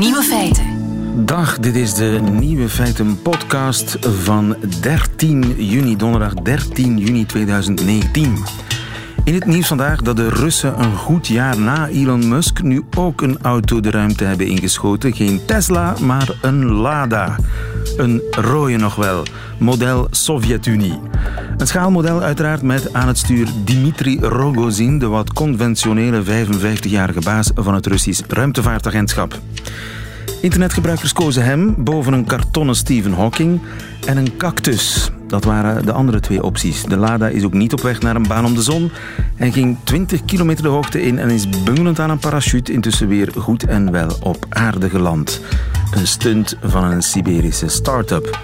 Nieuwe feiten. Dag, dit is de Nieuwe Feiten podcast van 13 juni, donderdag 13 juni 2019. In het nieuws vandaag dat de Russen een goed jaar na Elon Musk nu ook een auto de ruimte hebben ingeschoten. Geen Tesla, maar een Lada. Een rode nog wel, model Sovjet-Unie. Een schaalmodel uiteraard met aan het stuur Dimitri Rogozin, de wat conventionele 55-jarige baas van het Russisch ruimtevaartagentschap. Internetgebruikers kozen hem boven een kartonnen Stephen Hawking en een cactus. Dat waren de andere twee opties. De Lada is ook niet op weg naar een baan om de zon. Hij ging 20 kilometer de hoogte in en is bungelend aan een parachute intussen weer goed en wel op aarde geland. Een stunt van een Siberische start-up.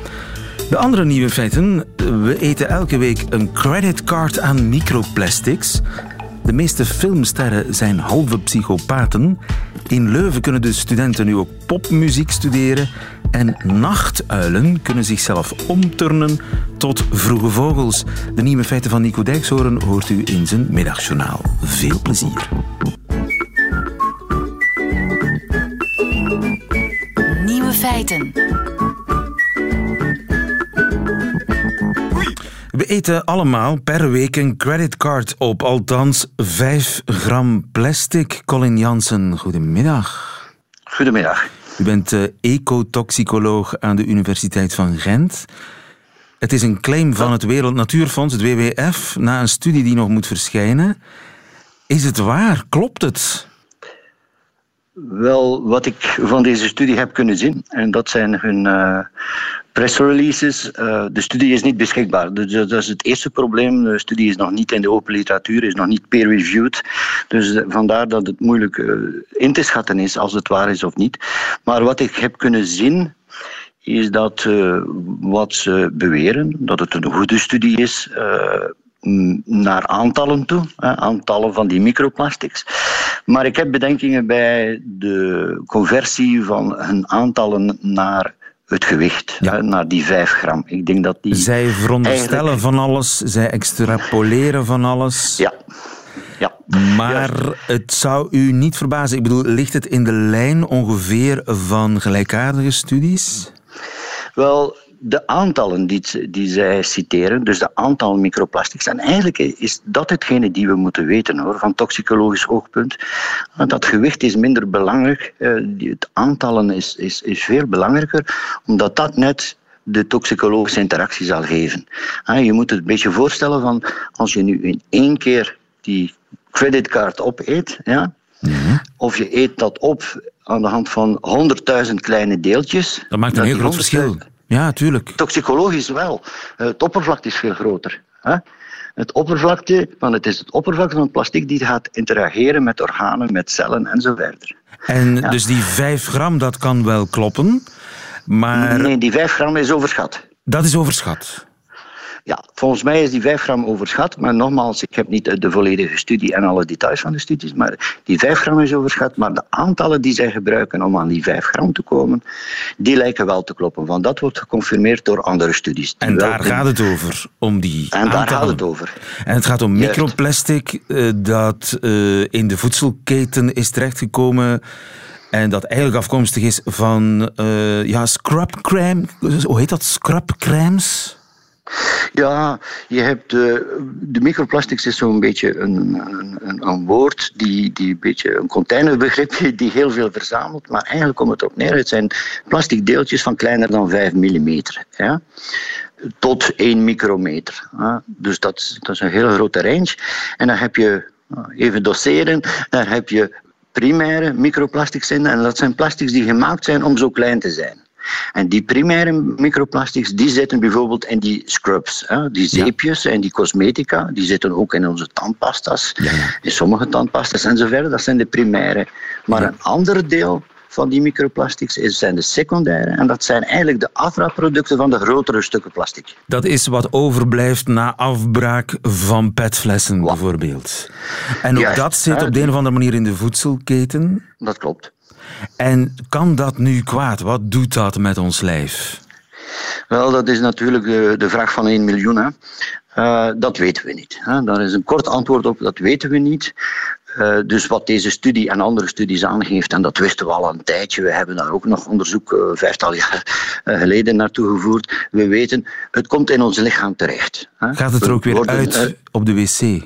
De andere nieuwe feiten. We eten elke week een creditcard aan microplastics. De meeste filmsterren zijn halve psychopaten. In Leuven kunnen de studenten nu ook popmuziek studeren. En nachtuilen kunnen zichzelf omturnen tot vroege vogels. De nieuwe feiten van Nico Dijkshoorn hoort u in zijn middagjournaal. Veel plezier. Nieuwe feiten. We eten allemaal per week een creditcard op, althans 5 gram plastic. Colin Jansen, goedemiddag. Goedemiddag. U bent uh, ecotoxicoloog aan de Universiteit van Gent. Het is een claim van het Wereld Natuurfonds, het WWF, na een studie die nog moet verschijnen. Is het waar? Klopt het? Wel, wat ik van deze studie heb kunnen zien, en dat zijn hun uh, pressreleases. Uh, de studie is niet beschikbaar. Dus dat is het eerste probleem. De studie is nog niet in de open literatuur, is nog niet peer-reviewed. Dus vandaar dat het moeilijk in te schatten is als het waar is of niet. Maar wat ik heb kunnen zien, is dat wat ze beweren, dat het een goede studie is naar aantallen toe, aantallen van die microplastics. Maar ik heb bedenkingen bij de conversie van hun aantallen naar het gewicht, ja. naar die 5 gram. Ik denk dat die zij veronderstellen eigenlijk... van alles, zij extrapoleren van alles. Ja. Ja. Maar het zou u niet verbazen. Ik bedoel, ligt het in de lijn ongeveer van gelijkaardige studies? Wel, de aantallen die, die zij citeren, dus de aantal microplastics, en eigenlijk is dat hetgene die we moeten weten hoor, van toxicologisch oogpunt. Dat gewicht is minder belangrijk, het aantallen is, is, is veel belangrijker, omdat dat net de toxicologische interactie zal geven. Je moet het een beetje voorstellen van als je nu in één keer die creditcard opeet, ja, Mhm. of je eet dat op aan de hand van 100.000 kleine deeltjes. Dat maakt een heel groot verschil. Ja, tuurlijk. Toxicologisch wel. Het oppervlakte is veel groter. Hè? Het oppervlakte, want het is het oppervlakte van het plastic die gaat interageren met organen, met cellen en zo verder. En ja. dus die 5 gram, dat kan wel kloppen, maar... Nee, die 5 gram is overschat. Dat is overschat. Ja, volgens mij is die 5 gram overschat. Maar nogmaals, ik heb niet de volledige studie en alle details van de studies. Maar die 5 gram is overschat. Maar de aantallen die zij gebruiken om aan die 5 gram te komen, die lijken wel te kloppen. Want dat wordt geconfirmeerd door andere studies. En daar gaat het over, om die En daar gaat het over. En het gaat om Juist. microplastic uh, dat uh, in de voedselketen is terechtgekomen. En dat eigenlijk afkomstig is van uh, ja, scrubcrème. Hoe heet dat? Scrubcrèmes? Ja, je hebt de, de microplastics is zo'n beetje een, een, een, woord die, die een beetje een containerbegrip die heel veel verzamelt, maar eigenlijk komt het op neer. Het zijn plastic deeltjes van kleiner dan 5 mm. Ja? Tot 1 micrometer. Dus dat, dat is een hele grote range. En dan heb je, even doseren, dan heb je primaire microplastics in. En dat zijn plastics die gemaakt zijn om zo klein te zijn. En die primaire microplastics, die zitten bijvoorbeeld in die scrubs. Hè? Die zeepjes ja. en die cosmetica, die zitten ook in onze tandpasta's. Ja, ja. In sommige tandpasta's en zo verder. Dat zijn de primaire. Maar een ander deel van die microplastics is, zijn de secundaire. En dat zijn eigenlijk de afbraakproducten van de grotere stukken plastic. Dat is wat overblijft na afbraak van petflessen wow. bijvoorbeeld. En ook Juist, dat zit op de een of andere manier in de voedselketen. Dat klopt. En kan dat nu kwaad? Wat doet dat met ons lijf? Wel, dat is natuurlijk de, de vraag van 1 miljoen. Hè. Uh, dat weten we niet. Hè. Daar is een kort antwoord op, dat weten we niet. Uh, dus wat deze studie en andere studies aangeeft, en dat wisten we al een tijdje, we hebben daar ook nog onderzoek uh, vijftal jaar geleden naartoe gevoerd. We weten, het komt in ons lichaam terecht. Hè. Gaat het er ook weer worden, uit op de wc?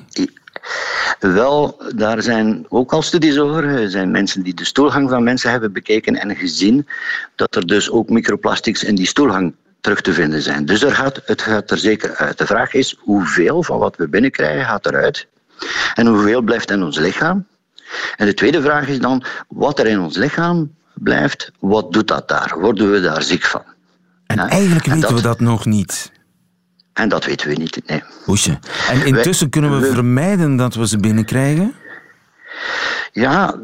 Wel, daar zijn ook al studies over. Er zijn mensen die de stoelgang van mensen hebben bekeken en gezien dat er dus ook microplastics in die stoelgang terug te vinden zijn. Dus er gaat, het gaat er zeker uit. De vraag is hoeveel van wat we binnenkrijgen gaat eruit en hoeveel blijft in ons lichaam. En de tweede vraag is dan wat er in ons lichaam blijft, wat doet dat daar? Worden we daar ziek van? En eigenlijk weten we dat nog niet. En dat weten we niet, nee. Hoesje. En intussen kunnen we vermijden dat we ze binnenkrijgen? Ja,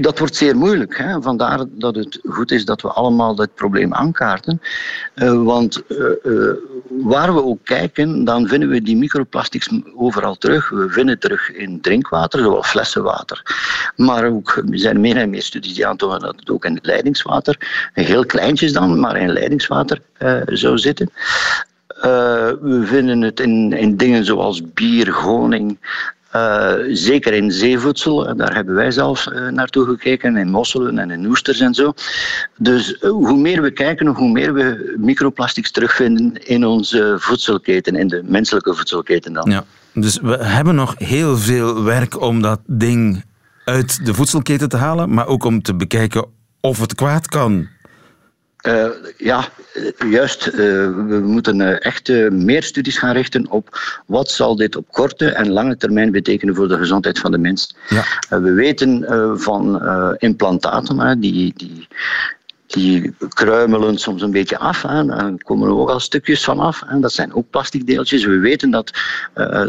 dat wordt zeer moeilijk. Hè. Vandaar dat het goed is dat we allemaal dat probleem aankaarten. Uh, want uh, uh, waar we ook kijken, dan vinden we die microplastics overal terug. We vinden terug in drinkwater, zowel flessenwater. Maar ook, er zijn meer en meer studies die aantonen dat het ook in het leidingswater, heel kleintjes dan, maar in leidingswater zou zitten. Uh, we vinden het in, in dingen zoals bier, honing, uh, zeker in zeevoedsel, en daar hebben wij zelf naartoe gekeken, in mosselen en in oesters en zo. Dus hoe meer we kijken, hoe meer we microplastics terugvinden in onze voedselketen, in de menselijke voedselketen dan. Ja, dus we hebben nog heel veel werk om dat ding uit de voedselketen te halen, maar ook om te bekijken of het kwaad kan. Uh, ja, juist. Uh, we moeten uh, echt meer studies gaan richten op wat zal dit op korte en lange termijn betekenen voor de gezondheid van de mens. Ja. we weten van implantaten, die, die, die kruimelen soms een beetje af. Hè. Daar komen er ook al stukjes van af. Hè. Dat zijn ook plastic deeltjes. We weten dat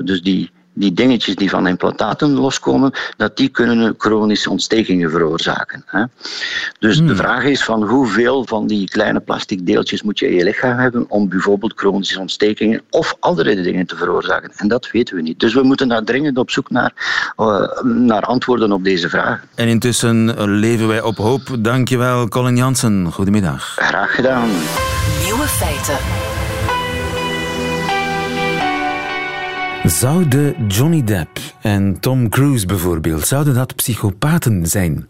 dus die die dingetjes die van implantaten loskomen, dat die kunnen chronische ontstekingen veroorzaken. Hè. Dus de hmm. vraag is van hoeveel van die kleine plastic deeltjes moet je in je lichaam hebben om bijvoorbeeld chronische ontstekingen of andere dingen te veroorzaken. En dat weten we niet. Dus we moeten daar dringend op zoek naar, uh, naar antwoorden op deze vraag. En intussen leven wij op hoop. Dankjewel, Colin Jansen. Goedemiddag. Graag gedaan. Nieuwe feiten. Zouden Johnny Depp en Tom Cruise bijvoorbeeld, zouden dat psychopaten zijn?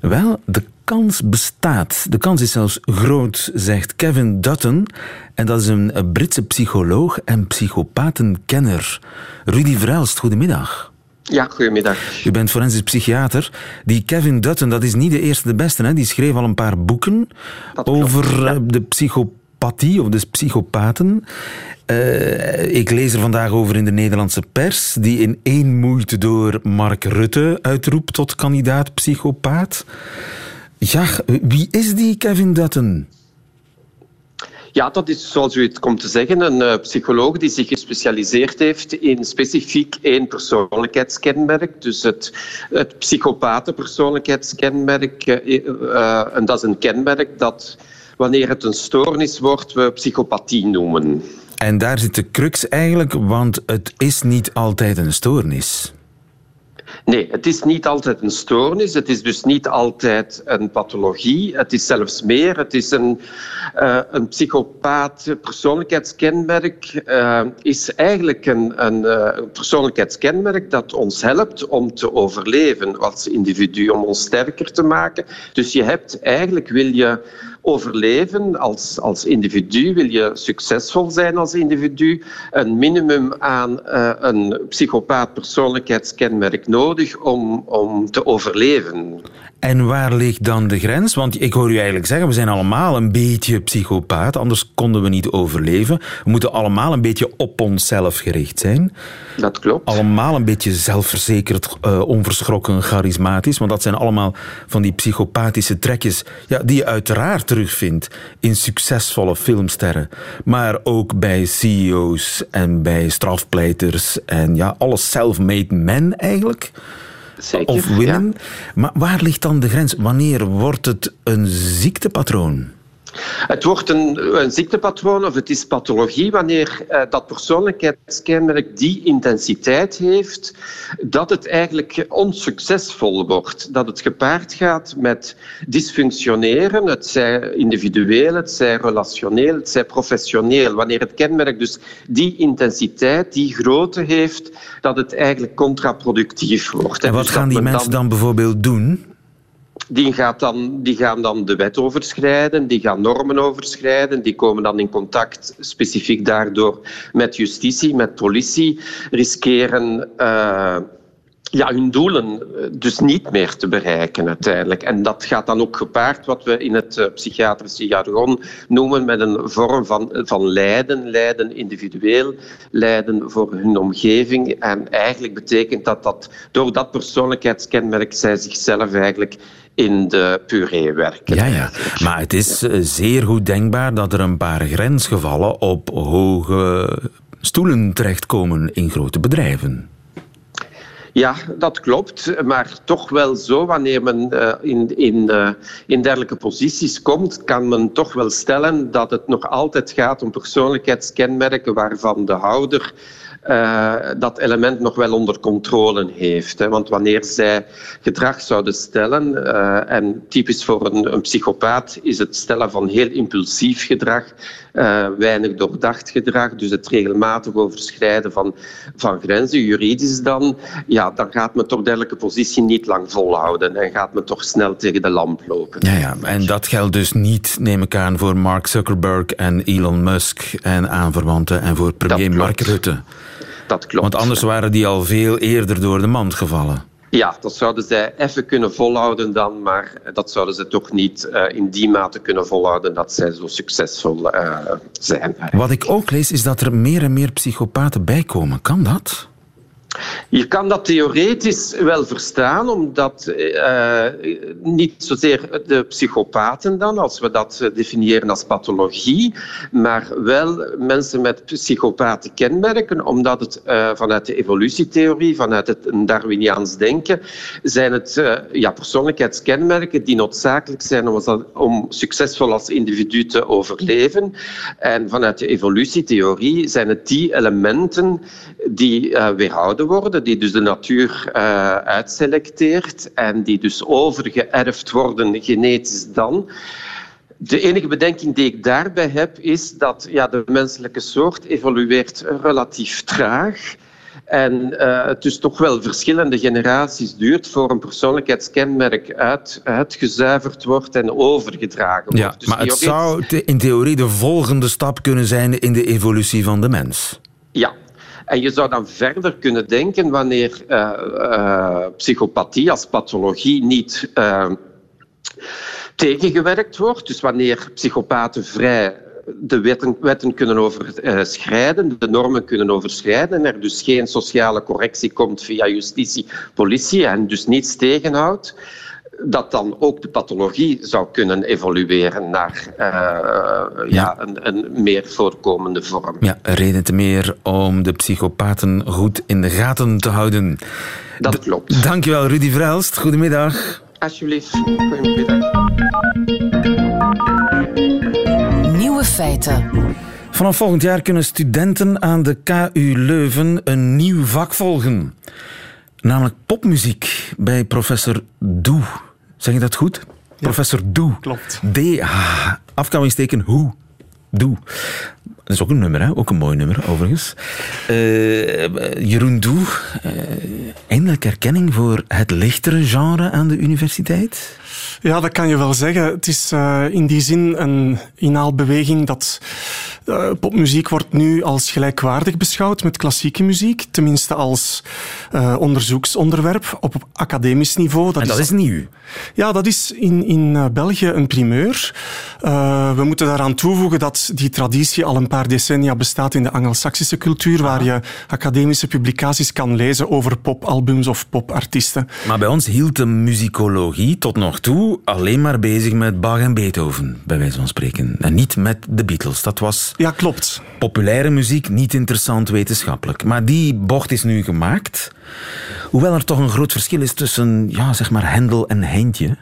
Wel, de kans bestaat. De kans is zelfs groot, zegt Kevin Dutton. En dat is een Britse psycholoog en psychopatenkenner. Rudy Vruilst, goedemiddag. Ja, goedemiddag. U bent forensisch psychiater. Die Kevin Dutton, dat is niet de eerste de beste. Hè? Die schreef al een paar boeken over eh, de psychopathie of de psychopaten. Uh, ik lees er vandaag over in de Nederlandse pers, die in één moeite door Mark Rutte uitroept tot kandidaat psychopaat. Ja, wie is die Kevin Dutton? Ja, dat is zoals u het komt te zeggen, een uh, psycholoog die zich gespecialiseerd heeft in specifiek één persoonlijkheidskenmerk. Dus het, het psychopatenpersoonlijkheidskenmerk. Uh, en dat is een kenmerk dat, wanneer het een stoornis wordt, we psychopathie noemen. En daar zit de crux eigenlijk, want het is niet altijd een stoornis. Nee, het is niet altijd een stoornis. Het is dus niet altijd een pathologie. Het is zelfs meer. Het is een, uh, een psychopaat persoonlijkheidskenmerk. Uh, is eigenlijk een, een uh, persoonlijkheidskenmerk dat ons helpt om te overleven als individu, om ons sterker te maken. Dus je hebt eigenlijk, wil je overleven als, als individu, wil je succesvol zijn als individu, een minimum aan uh, een psychopaat persoonlijkheidskenmerk nodig om, om te overleven. En waar ligt dan de grens? Want ik hoor u eigenlijk zeggen, we zijn allemaal een beetje psychopaat, anders konden we niet overleven. We moeten allemaal een beetje op onszelf gericht zijn. Dat klopt. Allemaal een beetje zelfverzekerd, uh, onverschrokken, charismatisch. Want dat zijn allemaal van die psychopathische trekjes ja, die je uiteraard terugvindt in succesvolle filmsterren. Maar ook bij CEO's en bij strafpleiters en ja, alle self-made men eigenlijk. Zeker, of women. Maar waar ligt dan de grens? Wanneer wordt het een ziektepatroon? Het wordt een, een, ziektepatroon of het is pathologie wanneer uh, dat persoonlijkheidskenmerk die intensiteit heeft dat het eigenlijk onsuccesvol wordt. Dat het gepaard gaat met dysfunctioneren, het zij individueel, het zij relationeel, het zij professioneel. Wanneer het kenmerk dus die intensiteit, die grootte heeft, dat het eigenlijk contraproductief wordt. En wat dus gaan die mensen dan bijvoorbeeld doen? Die, gaat dan, die gaan dan de wet overschrijden, die gaan normen overschrijden, die komen dan in contact specifiek daardoor met justitie, met politie, riskeren. Uh, ja, hun doelen eh, dus niet meer te bereiken uiteindelijk. En dat gaat dan ook gepaard wat we in het uh, psychiatrische jargon noemen met een vorm van, van lijden. Lijden individueel, lijden voor hun omgeving. En eigenlijk betekent dat dat door dat persoonlijkheidskenmerk zij zichzelf eigenlijk in de puree werken. Ja, ja. Maar het is eh, zeer goed denkbaar dat er een paar grensgevallen op hoge stoelen terechtkomen in grote bedrijven. Ja, dat klopt. Maar toch wel zo, wanneer men uh, in, in, uh, in dergelijke posities komt, kan men toch wel stellen dat het nog altijd gaat om persoonlijkheidskenmerken waarvan de houder uh, dat element nog wel onder controle heeft. Hè. Want wanneer zij gedrag zouden stellen, uh, en typisch voor een, een, psychopaat is het stellen van heel impulsief gedrag, uh, weinig doordacht gedrag, dus het regelmatig overschrijden van, van grenzen, juridisch dan, ja, dan gaat men toch dergelijke positie niet lang volhouden en gaat men toch snel tegen de lamp lopen. Ja, ja. en dat geldt dus niet, neem ik aan, voor Mark Zuckerberg en Elon Musk en aanverwanten en voor premier Mark Rutte dat klopt. Want anders waren die al veel eerder door de mand gevallen. Ja, dat zouden zij even kunnen volhouden dan, maar dat zouden ze toch niet uh, in die mate kunnen volhouden dat zij zo succesvol uh, zijn. Wat ik ook lees is dat er meer en meer psychopaten bijkomen. Kan dat? Je kan dat theoretisch wel verstaan, omdat uh, niet zozeer de psychopaten dan, als we dat definiëren als pathologie, maar wel mensen met psychopaten kenmerken, omdat het uh, vanuit de evolutietheorie, vanuit het Darwiniaans denken, zijn het ja, persoonlijkheidskenmerken die noodzakelijk zijn om, om succesvol als individu te overleven. En vanuit de evolutietheorie zijn het die elementen die weerhouden worden, die dus de natuur uh, uitselecteert en die dus overgeërfd worden genetisch dan. De enige bedenking die ik daarbij heb is dat ja, de menselijke soort evolueert relatief traag. En uh, het dus toch wel verschillende generaties duurt voor een persoonlijkheidskenmerk uit, uitgezuiverd wordt en overgedragen wordt. Ja, dus maar het zou in theorie de volgende stap kunnen zijn in de evolutie van de mens. Ja, en je zou dan verder kunnen denken wanneer uh, psychopathie als pathologie niet uh, tegengewerkt wordt, dus wanneer psychopaten vrij de wetten, wetten kunnen overschrijden, de normen kunnen overschrijden en er dus geen sociale correctie komt via justitie, politie en dus niets tegenhoudt, dat dan ook de pathologie zou kunnen evolueren naar uh, ja. ja een, een, meer voorkomende vorm. Ja, reden te meer om de psychopaten goed in de gaten te houden. Dat klopt. Dankjewel, Rudy Vrelst. Goedemiddag. Alsjeblieft. Goedemiddag. Nieuwe feiten. Vanaf volgend jaar kunnen studenten aan de KU Leuven een nieuw vak volgen. Namelijk popmuziek bij professor Doe. Zeg je dat goed? Professor Doe. Klopt. D, ah, afkamingsteken hoe. Doe. Dat is ook een nummer, hè? ook een mooi nummer overigens. Uh, Jeroen Doe, uh, eindelijk erkenning voor het lichtere genre aan de universiteit? Ja, dat kan je wel zeggen. Het is uh, in die zin een inhaalbeweging dat uh, popmuziek wordt nu als gelijkwaardig beschouwd met klassieke muziek, tenminste als uh, onderzoeksonderwerp op academisch niveau. Dat en dat is, is nieuw? Ja, dat is in, in België een primeur. we moeten daaraan toevoegen dat die traditie al een paar decennia bestaat in de Angelsaksische cultuur, waar je academische publicaties kan lezen over popalbums of popartiesten. Maar bij ons hield de muzikologie tot nog toe alleen maar bezig met Bach en Beethoven, bij wijze van spreken. En niet met de Beatles. Dat was ja, klopt. populaire muziek, niet interessant wetenschappelijk. Maar die bocht is nu gemaakt. Hoewel er toch een groot verschil is tussen ja, zeg maar Hendel en Heintje.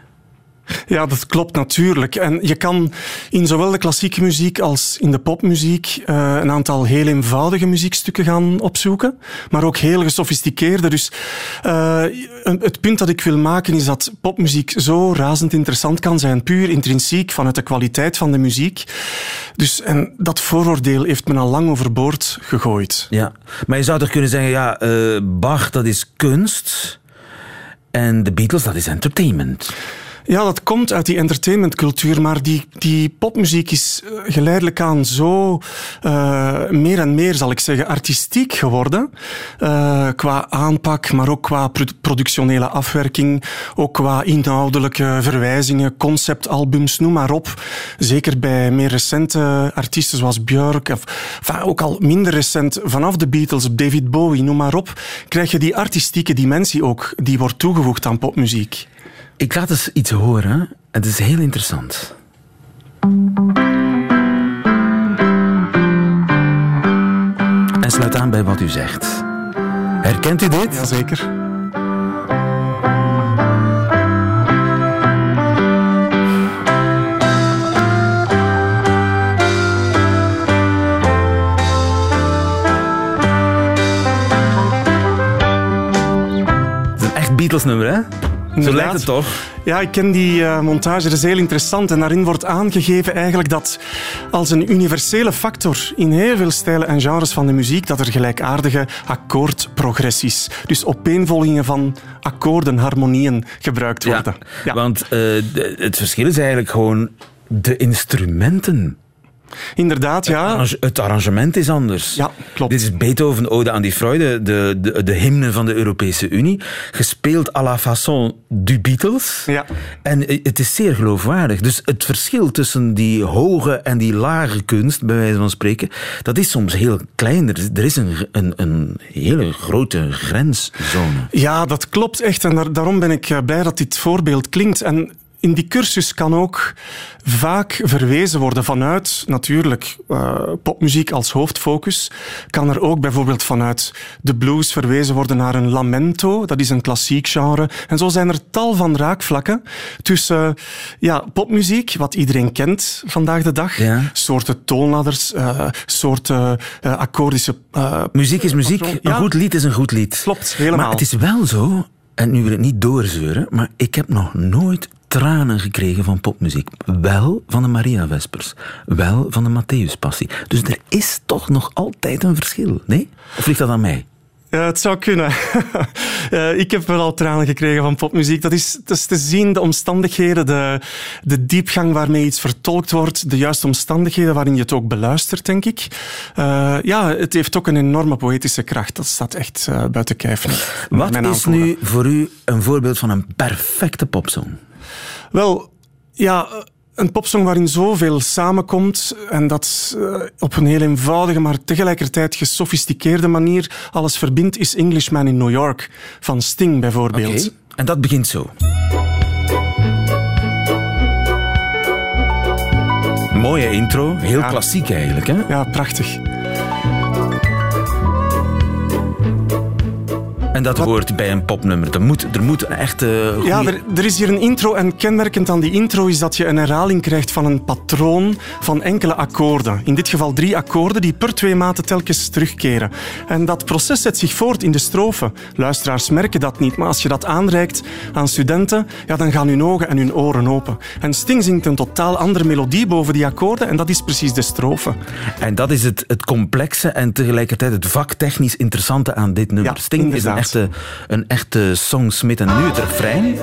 Ja, dat klopt natuurlijk. En je kan in zowel de klassieke muziek als in de popmuziek uh, een aantal heel eenvoudige muziekstukken gaan opzoeken, maar ook heel gesofisticeerde. Dus uh, het punt dat ik wil maken is dat popmuziek zo razend interessant kan zijn, puur intrinsiek vanuit de kwaliteit van de muziek. Dus, en dat vooroordeel heeft men al lang overboord gegooid. Ja, maar je zou toch kunnen zeggen, ja, uh, Bach dat is kunst en de Beatles dat is entertainment. Ja, dat komt uit die entertainmentcultuur, maar die, die popmuziek is eh, geleidelijk aan zo uh, meer en meer, zal ik zeggen, artistiek geworden. Uh, qua aanpak, maar ook qua productionele afwerking, ook qua inhoudelijke verwijzingen, conceptalbums, noem maar op. Zeker bij meer recente artiesten zoals Björk, of ook al minder recent, vanaf de Beatles, David Bowie, noem maar op, krijg je die artistieke dimensie ook, die wordt toegevoegd aan popmuziek. Ik laat eens iets horen. Het is heel interessant. En sluit aan bij wat u zegt. Herkent u dit? Jazeker. Het is een echt Beatles nummer, hè? Zo lijkt het toch? Ja, ik ken die uh, montage. Dat is heel interessant. En daarin wordt aangegeven eigenlijk dat als een universele factor in heel veel stijlen en genres van de muziek, dat er gelijkaardige akkoordprogressies, dus opeenvolgingen van akkoorden, harmonieën gebruikt worden. Ja, ja. want uh, het verschil is eigenlijk gewoon de instrumenten Inderdaad, ja. Het arrangement is anders. Ja, klopt. Dit is Beethoven Ode aan die Freude, de, de, de hymne van de Europese Unie, gespeeld à la façon du Beatles. Ja. En het is zeer geloofwaardig. Dus het verschil tussen die hoge en die lage kunst, bij wijze van spreken, dat is soms heel klein. Er is een, een, een hele grote grenszone. Ja, dat klopt echt. En daarom ben ik eh, blij dat dit voorbeeld klinkt. En in die cursus kan ook vaak verwezen worden vanuit, natuurlijk, uh, popmuziek als hoofdfocus. Kan er ook bijvoorbeeld vanuit de blues verwezen worden naar een lamento, dat is een klassiek genre. En zo zijn er tal van raakvlakken tussen uh, ja, popmuziek, wat iedereen kent vandaag de dag, ja. soorten toonladders, uh, soorten akkoordische... muziek is muziek, een ja. goed lied is een goed lied. Klopt, helemaal. Maar het is wel zo, en nu wil ik niet doorzeuren, maar ik heb nog nooit tranen gekregen van popmuziek. Wel van de Maria Vespers. Wel van de Matthäus Passie. Dus er is toch nog altijd een verschil, nee? Of ligt dat aan mij? Ja, het zou kunnen. uh, ik heb wel al tranen gekregen van popmuziek. Dat is, dat is te zien, de omstandigheden, de, de diepgang waarmee iets vertolkt wordt, de juiste omstandigheden waarin je het ook beluistert, denk ik. Uh, ja, het heeft ook een enorme poëtische kracht. Dat staat echt uh, buiten kijf. Wat is nu voor u een voorbeeld van een perfecte popsong? Wel, ja, een popsong waarin zoveel samenkomt en dat uh, op een heel eenvoudige, maar tegelijkertijd gesofisticeerde manier alles verbindt, is Englishman in New York van Sting bijvoorbeeld. Okay. En dat begint zo. Mooie intro, heel ja. klassiek eigenlijk. Hè? Ja, prachtig. En dat Wat? hoort bij een popnummer. Er moet, er moet een echte goeie... Ja, er, er, is hier een intro en kenmerkend aan die intro is dat je een herhaling krijgt van een patroon van enkele akkoorden. In dit geval drie akkoorden die per twee maten telkens terugkeren. En dat proces zet zich voort in de strofe. Luisteraars merken dat niet, maar als je dat aanreikt aan studenten, ja, dan gaan hun ogen en hun oren open. En Sting zingt een totaal andere melodie boven die akkoorden en dat is precies de strofe. En dat is het, het complexe en tegelijkertijd het vaktechnisch interessante aan dit nummer. Ja, Sting is een echte, een echte songsmith. En nu het refrein.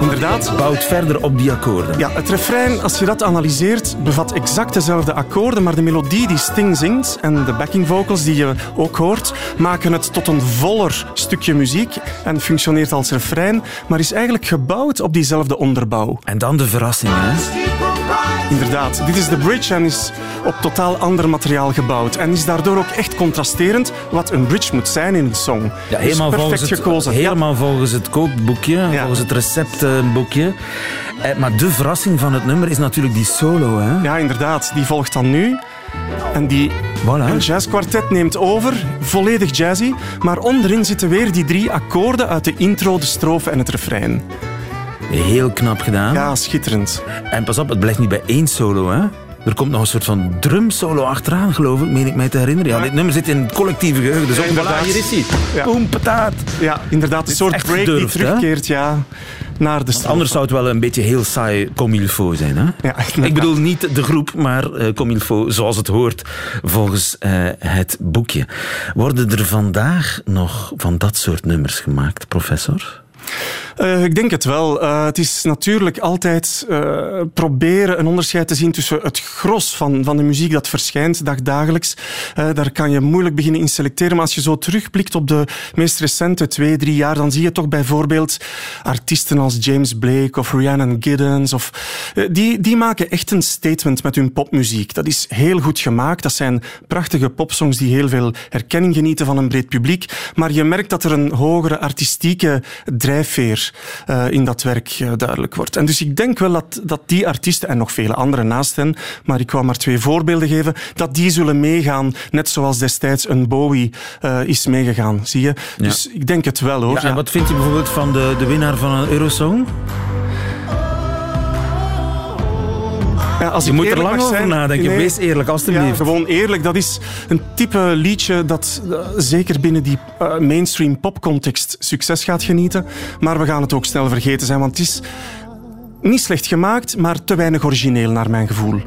Inderdaad. Bouwt verder op die akkoorden. Ja, het refrein, als je dat analyseert, bevat exact dezelfde akkoorden, maar de melodie die Sting zingt en de backing vocals die je ook hoort, maken het tot een voller stukje muziek en functioneert als refrein, maar is eigenlijk gebouwd op diezelfde onderbouw. En dan de verrassing, hè? Inderdaad, dit is de bridge en is op totaal ander materiaal gebouwd. En is daardoor ook echt contrasterend wat een bridge moet zijn in een song. Ja, helemaal, dus volgens het, gekozen. helemaal ja. volgens het kookboekje, ja. volgens het receptboekje. Eh, maar de verrassing van het nummer is natuurlijk die solo. Hè? Ja, inderdaad. Die volgt dan nu. En die voilà. een jazzkwartet neemt over, volledig jazzy. Maar onderin zitten weer die drie akkoorden uit de intro, de strofe en het refrein. Heel knap gedaan. Ja, schitterend. En pas op, het blijft niet bij één solo, hè? Er komt nog een soort van drumsolo achteraan, geloof ik, meen ik mij te herinneren. Ja, dit nummer zit in het collectieve geheugen, dus voilà, hier is hij. Ja. Boom, pataat. Ja, inderdaad. Een soort break gedurfd, die hè? terugkeert ja, naar de. Anders zou het wel een beetje heel saai comme il faut zijn, hè? Ja, Ik bedoel niet de groep, maar eh comme il faut, zoals het hoort, volgens eh, het boekje. Worden er vandaag nog van dat soort nummers gemaakt, professor? Eh, ik denk het wel. Eh, het is natuurlijk altijd eh, proberen een onderscheid te zien tussen het gros van, van de muziek dat verschijnt dagdagelijks. Daar kan je moeilijk beginnen in selecteren. Maar als je zo terugblikt op de meest recente twee, drie jaar, dan zie je toch bijvoorbeeld artiesten als James Blake of Rhiannon Giddens. Of, die, die maken echt een statement met hun popmuziek. Dat is heel goed gemaakt. Dat zijn prachtige popsongs die heel veel herkenning genieten van een breed publiek. Maar je merkt dat er een hogere artistieke drijfveer eh, in dat werk eh, duidelijk wordt. En dus ik denk wel dat, dat die artiesten, en nog vele anderen naast hen, maar ik wou maar twee voorbeelden geven, dat die zullen meegaan, net zoals destijds een Bowie eh, is meegegaan. Zie je? Dus ik denk het wel hoor. Ja, en wat vind je bijvoorbeeld van de, de winnaar van een Eurosong? Ja, als Je moet er lang over zijn- nadenken. Nee. Wees eerlijk, Ja, alstublieft. gewoon eerlijk. Dat is een type liedje dat eh, zeker binnen die eh, mainstream popcontext succes gaat genieten. Maar we gaan het ook snel vergeten zijn, want het is niet slecht gemaakt, maar te weinig origineel naar mijn gevoel.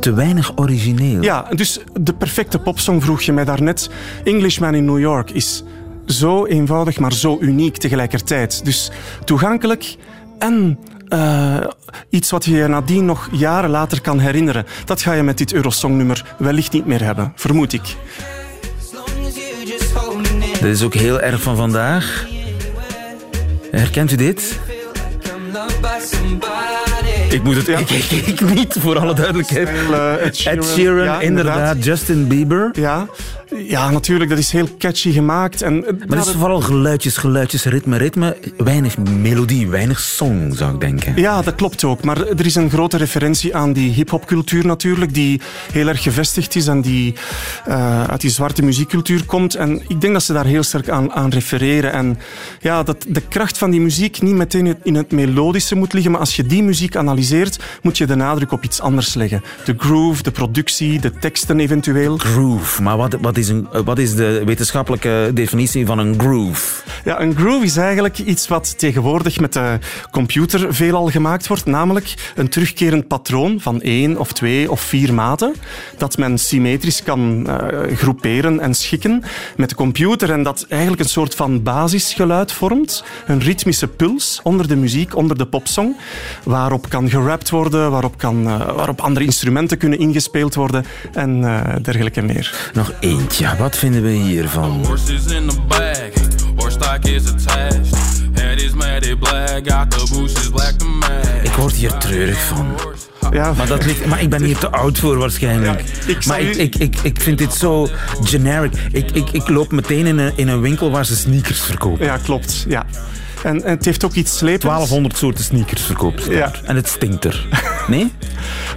Te weinig origineel. Ja, dus de perfecte popsong vroeg je mij daarnet. Englishman in New York is zo eenvoudig, maar zo uniek tegelijkertijd. Dus toegankelijk en eh, iets wat je je nadien nog jaren later kan herinneren. Dat ga je met dit Eurosongnummer wellicht niet meer hebben, vermoed ik. Dat is ook heel erg van vandaag. Herkent u dit? Ik moet het... Ja. Ik, ik, ik niet, voor alle duidelijkheid. Eh, Ed Sheeran. Ed Sheeran, Ja, inderdaad. Justin Bieber. Ja. Ja, natuurlijk. Dat is heel catchy gemaakt. En, eh, Maar het is vooral geluidjes, geluidjes, ritme, ritme. Weinig melodie, weinig song, zou ik denken. Ja, dat klopt ook. Maar er is een grote referentie aan die hip-hopcultuur natuurlijk, die heel erg gevestigd is en die eh, uit die zwarte muziekcultuur komt. En ik denk dat ze daar heel sterk aan, aan refereren. En ja, dat de kracht van die muziek niet meteen in het melodische moet liggen, maar als je die muziek analyseert, moet je de nadruk op iets anders leggen. De groove, de productie, de teksten eventueel. Groove. Maar wat, wat, is een, wat is de wetenschappelijke definitie van een groove? Ja, een groove is eigenlijk iets wat tegenwoordig met de computer veelal gemaakt wordt, namelijk een terugkerend patroon van één of twee of vier maten, dat men symmetrisch kan eh, groeperen en schikken met de computer en dat eigenlijk een soort van basisgeluid vormt, een ritmische puls onder de muziek, onder de popsong, waarop kan gerapt worden, waarop, kan, eh, waarop andere instrumenten kunnen ingespeeld worden en eh, dergelijke meer. Nog eentje. Wat vinden we hiervan? Horses in the bag, horse stock is attached. Head is matted black, got the bushes black to match. Ik word hier treurig van. Ja, Maar, dat ligt, maar ik ben hier te oud voor waarschijnlijk. Ja, ik maar ik, ik, ik, ik vind dit zo generic. Ik, ik, ik loop meteen in een, in een winkel waar ze sneakers verkopen. ja klopt. Ja. En, en het heeft ook iets slepends. 1200 soorten sneakers verkopen ze Ja. En het stinkt er. Nee?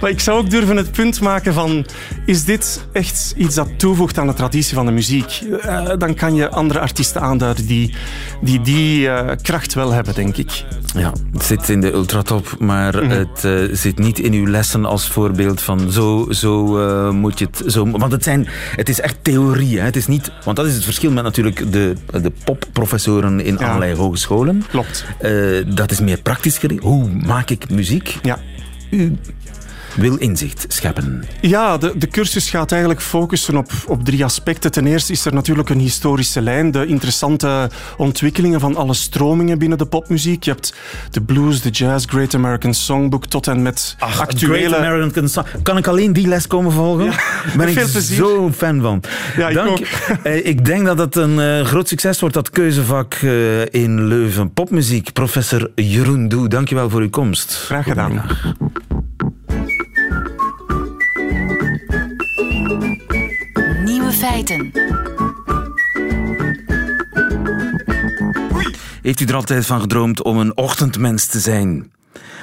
Maar ik zou ook durven het punt maken van... Is dit echt iets dat toevoegt aan de traditie van de muziek? Eh, dan kan je andere artiesten aanduiden die die, die eh, kracht wel hebben, denk ik. Ja, het zit in de ultratop, maar het eh, zit niet in uw lessen als voorbeeld van zo, zo moet je het... Zo, want het, zijn, het is echt theorie. Hè? Het is niet, want dat is het verschil met natuurlijk de, de popprofessoren in Ja. allerlei hogescholen. Klopt. Eh, dat is meer praktisch gericht. Hoe maak ik muziek? Ja. U wil inzicht scheppen. Ja, de, de cursus gaat eigenlijk focussen op, op drie aspecten. Ten eerste is er natuurlijk een historische lijn, de interessante ontwikkelingen van alle stromingen binnen de popmuziek. Je hebt de blues, de jazz, Great American Songbook tot en met Great actuele... American Song. Kan ik alleen die les komen volgen? ben met ik plezier. zo'n fan van. Ja, ik Dank. ook. Eh, ik denk dat het een eh, groot succes wordt, dat keuzevak eh, in Leuven. Popmuziek, professor Jeroen Doe. Dankjewel voor uw komst. Graag gedaan. Feiten. Heeft u er altijd van gedroomd om een ochtendmens te zijn?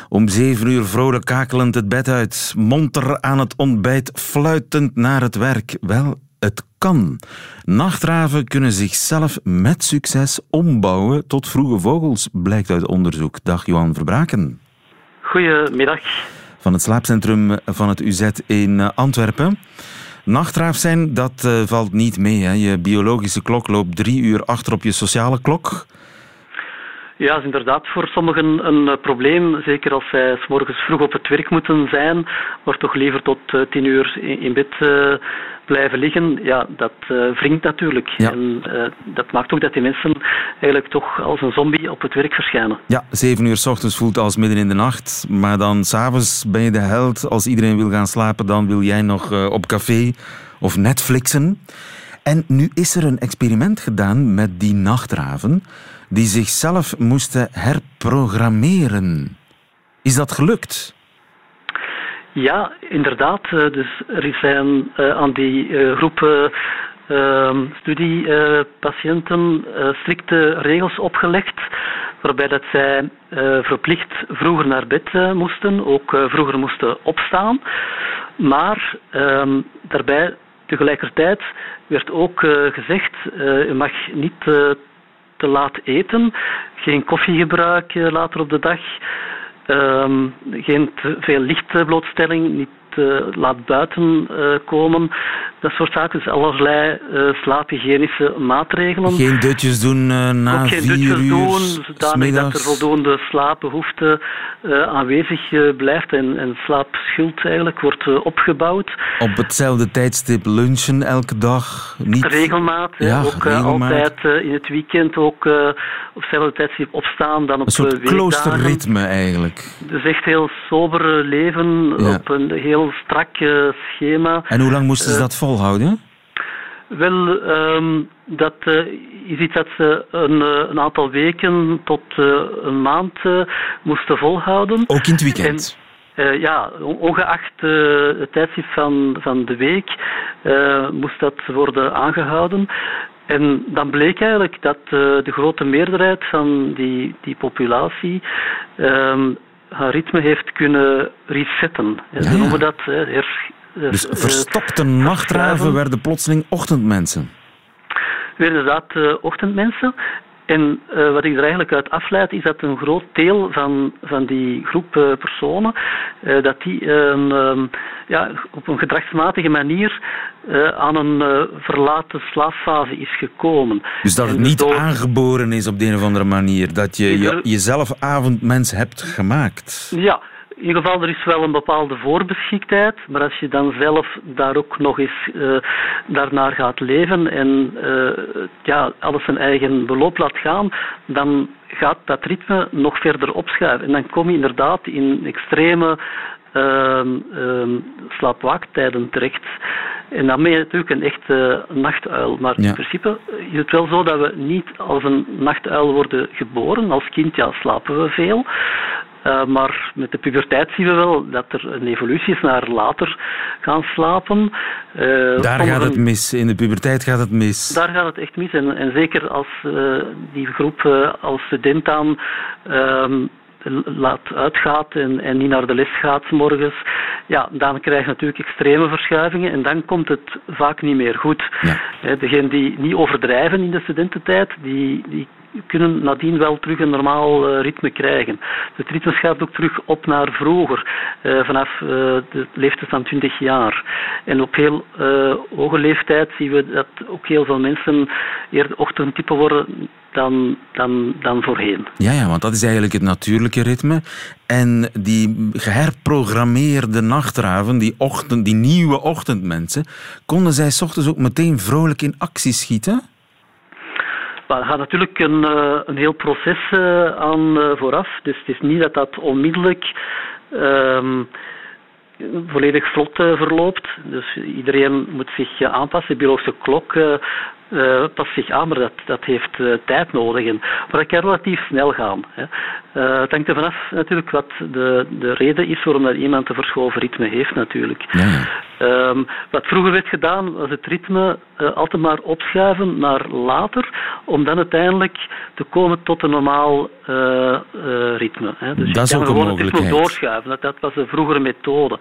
Om zeven uur vrolijk kakelend het bed uit, monter aan het ontbijt, fluitend naar het werk. Wel, Het kan. Nachtraven kunnen zichzelf met succes ombouwen tot vroege vogels, blijkt uit onderzoek. Dag Johan Verbraken. Goedemiddag. Van het slaapcentrum van het UZ in Antwerpen. Nachtraaf zijn, dat uh, valt niet mee. Hè? Je biologische klok loopt drie uur achter op je sociale klok. Ja, is inderdaad voor sommigen een uh, probleem. Zeker als zij s morgens vroeg op het werk moeten zijn, maar toch liever tot uh, tien uur in, in bed blijven liggen. Ja, dat wringt natuurlijk. Ja. En dat maakt ook dat die mensen eigenlijk toch als een zombie op het werk verschijnen. Ja, zeven uur s ochtends voelt als midden in de nacht. Maar dan s'avonds ben je de held. Als iedereen wil gaan slapen, dan wil jij nog op café of Netflixen. En nu is er een experiment gedaan met die nachtraven die zichzelf moesten herprogrammeren. Is dat gelukt? Ja, inderdaad. Dus er zijn aan die groep studiepatiënten strikte regels opgelegd waarbij dat zij verplicht vroeger naar bed moesten, ook vroeger moesten opstaan. Maar daarbij tegelijkertijd werd ook gezegd, u mag niet te laat eten, geen koffie gebruiken later op de dag, um, geen te veel lichtblootstelling, niet te laat buiten uh, komen. Dat soort zaken, dus allerlei uh, slaaphygiënische maatregelen. Geen dutjes doen uh, na Ook geen vier dutjes uur, doen, zodanig dat er voldoende slaapbehoefte aanwezig blijft en, en slaapschuld eigenlijk wordt opgebouwd. Op hetzelfde tijdstip lunchen elke dag? Niet... Regelmaat, ja, ook regelmaat. altijd in het weekend ook op hetzelfde tijdstip opstaan dan op Een soort weekdagen. kloosterritme eigenlijk. Dus echt heel sober leven Ja. op een heel strak schema. En hoe lang moesten ze dat volhouden? Wel, um, dat uh, is iets dat ze een, uh, een aantal weken tot een maand moesten volhouden. Ook in het weekend? En, ja, ongeacht het tijdstip van, van de week moest dat worden aangehouden. En dan bleek eigenlijk dat de grote meerderheid van die, die populatie um, haar ritme heeft kunnen resetten. Ja, Ze noemen dat her, Dus eh, verstokte eh, nachtraven werden plotseling ochtendmensen. Weer inderdaad ochtendmensen. En uh, wat ik er eigenlijk uit afleid is dat een groot deel van, van die groep uh, personen, uh, dat die um, ja, op een gedragsmatige manier aan een verlaten slaapfase is gekomen. Dus dat het En niet door- aangeboren is op de een of andere manier. Dat je, je jezelf avondmens hebt gemaakt. Ja, in ieder geval, er is wel een bepaalde voorbeschiktheid, maar als je dan zelf daar ook nog eens uh, daarnaar gaat leven en uh, ja, alles zijn eigen beloop laat gaan, dan gaat dat ritme nog verder opschuiven. En dan kom je inderdaad in extreme uh, slaapwaaktijden terecht. En dan ben je natuurlijk een echte nachtuil. Maar Ja. in principe is het wel zo dat we niet als een nachtuil worden geboren. Als kind ja, slapen we veel. Uh, maar met de puberteit zien we wel dat er een evolutie is naar later gaan slapen. Uh, Daar gaat het mis. In de puberteit gaat het mis. daar gaat het echt mis. En, en zeker als uh, die groep als student dan um, laat uitgaat en, en niet naar de les gaat 's morgens, ja, dan krijg je natuurlijk extreme verschuivingen en dan komt het vaak niet meer goed. Ja. Degenen die niet overdrijven in de studententijd, die, die kunnen nadien wel terug een normaal uh, ritme krijgen. Het ritme gaat ook terug op naar vroeger, uh, vanaf uh, de leeftijd van 20 jaar. En op heel hoge leeftijd zien we dat ook heel veel mensen eerder ochtendtype worden dan, dan, dan voorheen. Ja, ja, want dat is eigenlijk het natuurlijke ritme. En die geherprogrammeerde nachtraven, die, ochtend, die nieuwe ochtendmensen, konden zij ochtends ook meteen vrolijk in actie schieten? Maar er gaat natuurlijk een, uh, een heel proces uh, aan uh, vooraf. Dus het is niet dat dat onmiddellijk um, volledig vlot verloopt. Dus iedereen moet zich aanpassen. De biologische klok uh, past zich aan, maar dat, dat heeft uh, tijd nodig. En, maar dat kan relatief snel gaan. Hè. Uh, het hangt er vanaf natuurlijk wat de, de reden is waarom dat iemand een verschoven ritme heeft natuurlijk. Ja. Um, wat vroeger werd gedaan was het ritme altijd maar opschuiven naar later, om dan uiteindelijk te komen tot een normaal ritme. Hè. Dus dat is je kan gewoon het ritme doorschuiven. Dat, dat was de vroegere methode.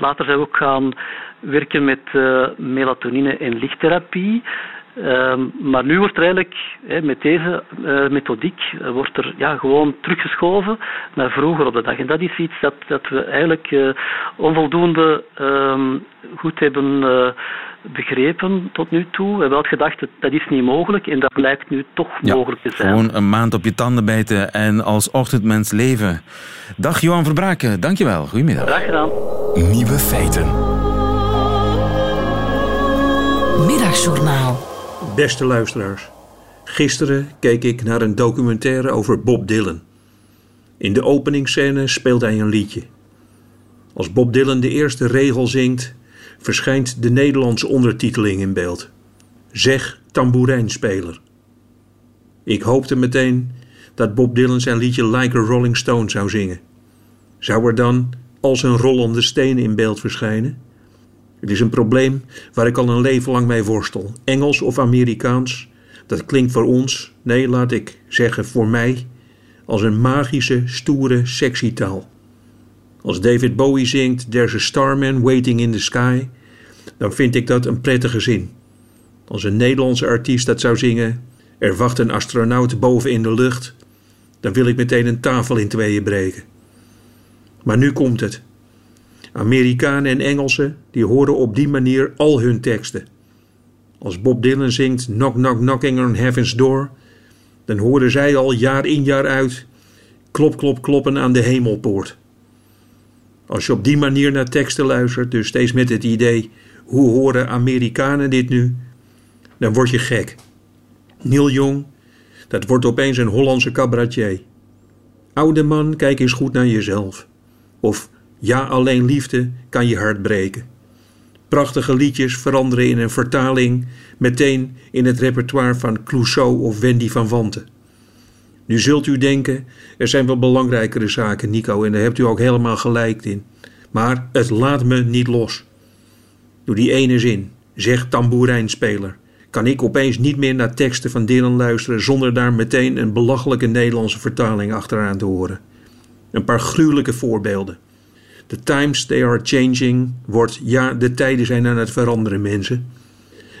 Later zijn we ook gaan werken met melatonine en lichttherapie. Ehm, maar nu wordt er eigenlijk met deze uh, methodiek uh, wordt er ja, gewoon teruggeschoven naar vroeger op de dag. En dat is iets dat, dat we eigenlijk uh, onvoldoende ehm, goed hebben begrepen tot nu toe. We hebben wel gedacht dat dat is niet mogelijk en dat blijkt nu toch mogelijk te zijn. Gewoon een maand op je tanden bijten en als ochtendmens leven. Dag Johan Verbraken, dankjewel. Goedemiddag. Graag gedaan. Nieuwe feiten. Middagjournaal. Beste luisteraars, gisteren keek ik naar een documentaire over Bob Dylan. In de openingsscène speelt hij een liedje. Als Bob Dylan de eerste regel zingt, verschijnt de Nederlandse ondertiteling in beeld. Zeg tamboerijnspeler. Ik hoopte meteen dat Bob Dylan zijn liedje Like a Rolling Stone zou zingen. Zou er dan als een rollende steen in beeld verschijnen? Het is een probleem waar ik al een leven lang mee worstel. Engels of Amerikaans, dat klinkt voor ons, nee laat ik zeggen voor mij, als een magische, stoere, sexy taal. Als David Bowie zingt There's a Starman Waiting in the Sky, dan vind ik dat een prettige zin. Als een Nederlandse artiest dat zou zingen Er wacht een astronaut boven in de lucht, dan wil ik meteen een tafel in tweeën breken. Maar nu komt het. Amerikanen en Engelsen die horen op die manier al hun teksten. Als Bob Dylan zingt Knock Knock Knocking on Heaven's Door, dan horen zij al jaar in jaar uit klop klop kloppen aan de hemelpoort. Als je op die manier naar teksten luistert, dus steeds met het idee hoe horen Amerikanen dit nu, dan word je gek. Neil Young, dat wordt opeens een Hollandse cabaretier. Oude man, kijk eens goed naar jezelf. Of ja, alleen liefde kan je hart breken. Prachtige liedjes veranderen in een vertaling meteen in het repertoire van Clouseau of Wendy van Wanten. Nu zult u denken, er zijn wel belangrijkere zaken, Nico, en daar hebt u ook helemaal gelijk in. Maar het laat me niet los. Door die ene zin, zegt tamboerijnspeler, kan ik opeens niet meer naar teksten van Dylan luisteren zonder daar meteen een belachelijke Nederlandse vertaling achteraan te horen. Een paar gruwelijke voorbeelden. The times they are changing wordt ja, de tijden zijn aan het veranderen, mensen.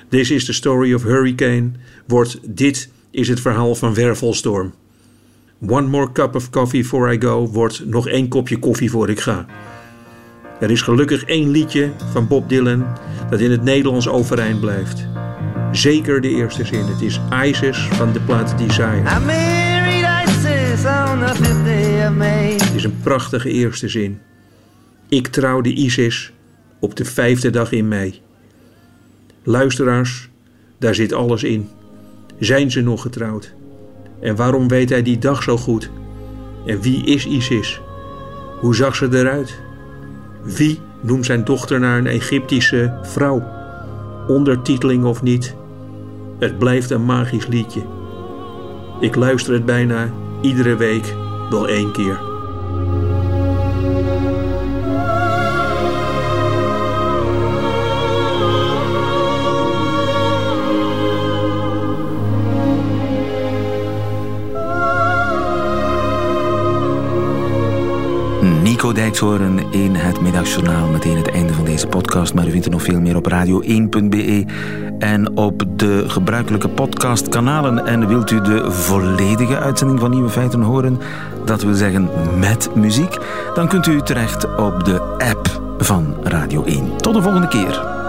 This is the story of hurricane wordt dit is het verhaal van wervelstorm. One more cup of coffee before I go wordt nog één kopje koffie voor ik ga. Er is gelukkig één liedje van Bob Dylan dat in het Nederlands overeind blijft. Zeker de eerste zin. Het is Isis van de plaat Desire. Het is een prachtige eerste zin. Ik trouwde Isis op de vijfde dag in mei. Luisteraars, daar zit alles in. Zijn ze nog getrouwd? En waarom weet hij die dag zo goed? En wie is Isis? Hoe zag ze eruit? Wie noemt zijn dochter naar een Egyptische vrouw? Ondertiteling of niet? Het blijft een magisch liedje. Ik luister het bijna iedere week wel één keer. Nico Dijkshoorn in het Middagjournaal. Meteen het einde van deze podcast. Maar u vindt er nog veel meer op radio1.be en op de gebruikelijke podcastkanalen. En wilt u de volledige uitzending van Nieuwe Feiten horen? Dat wil zeggen met muziek. Dan kunt u terecht op de app van Radio 1. Tot de volgende keer.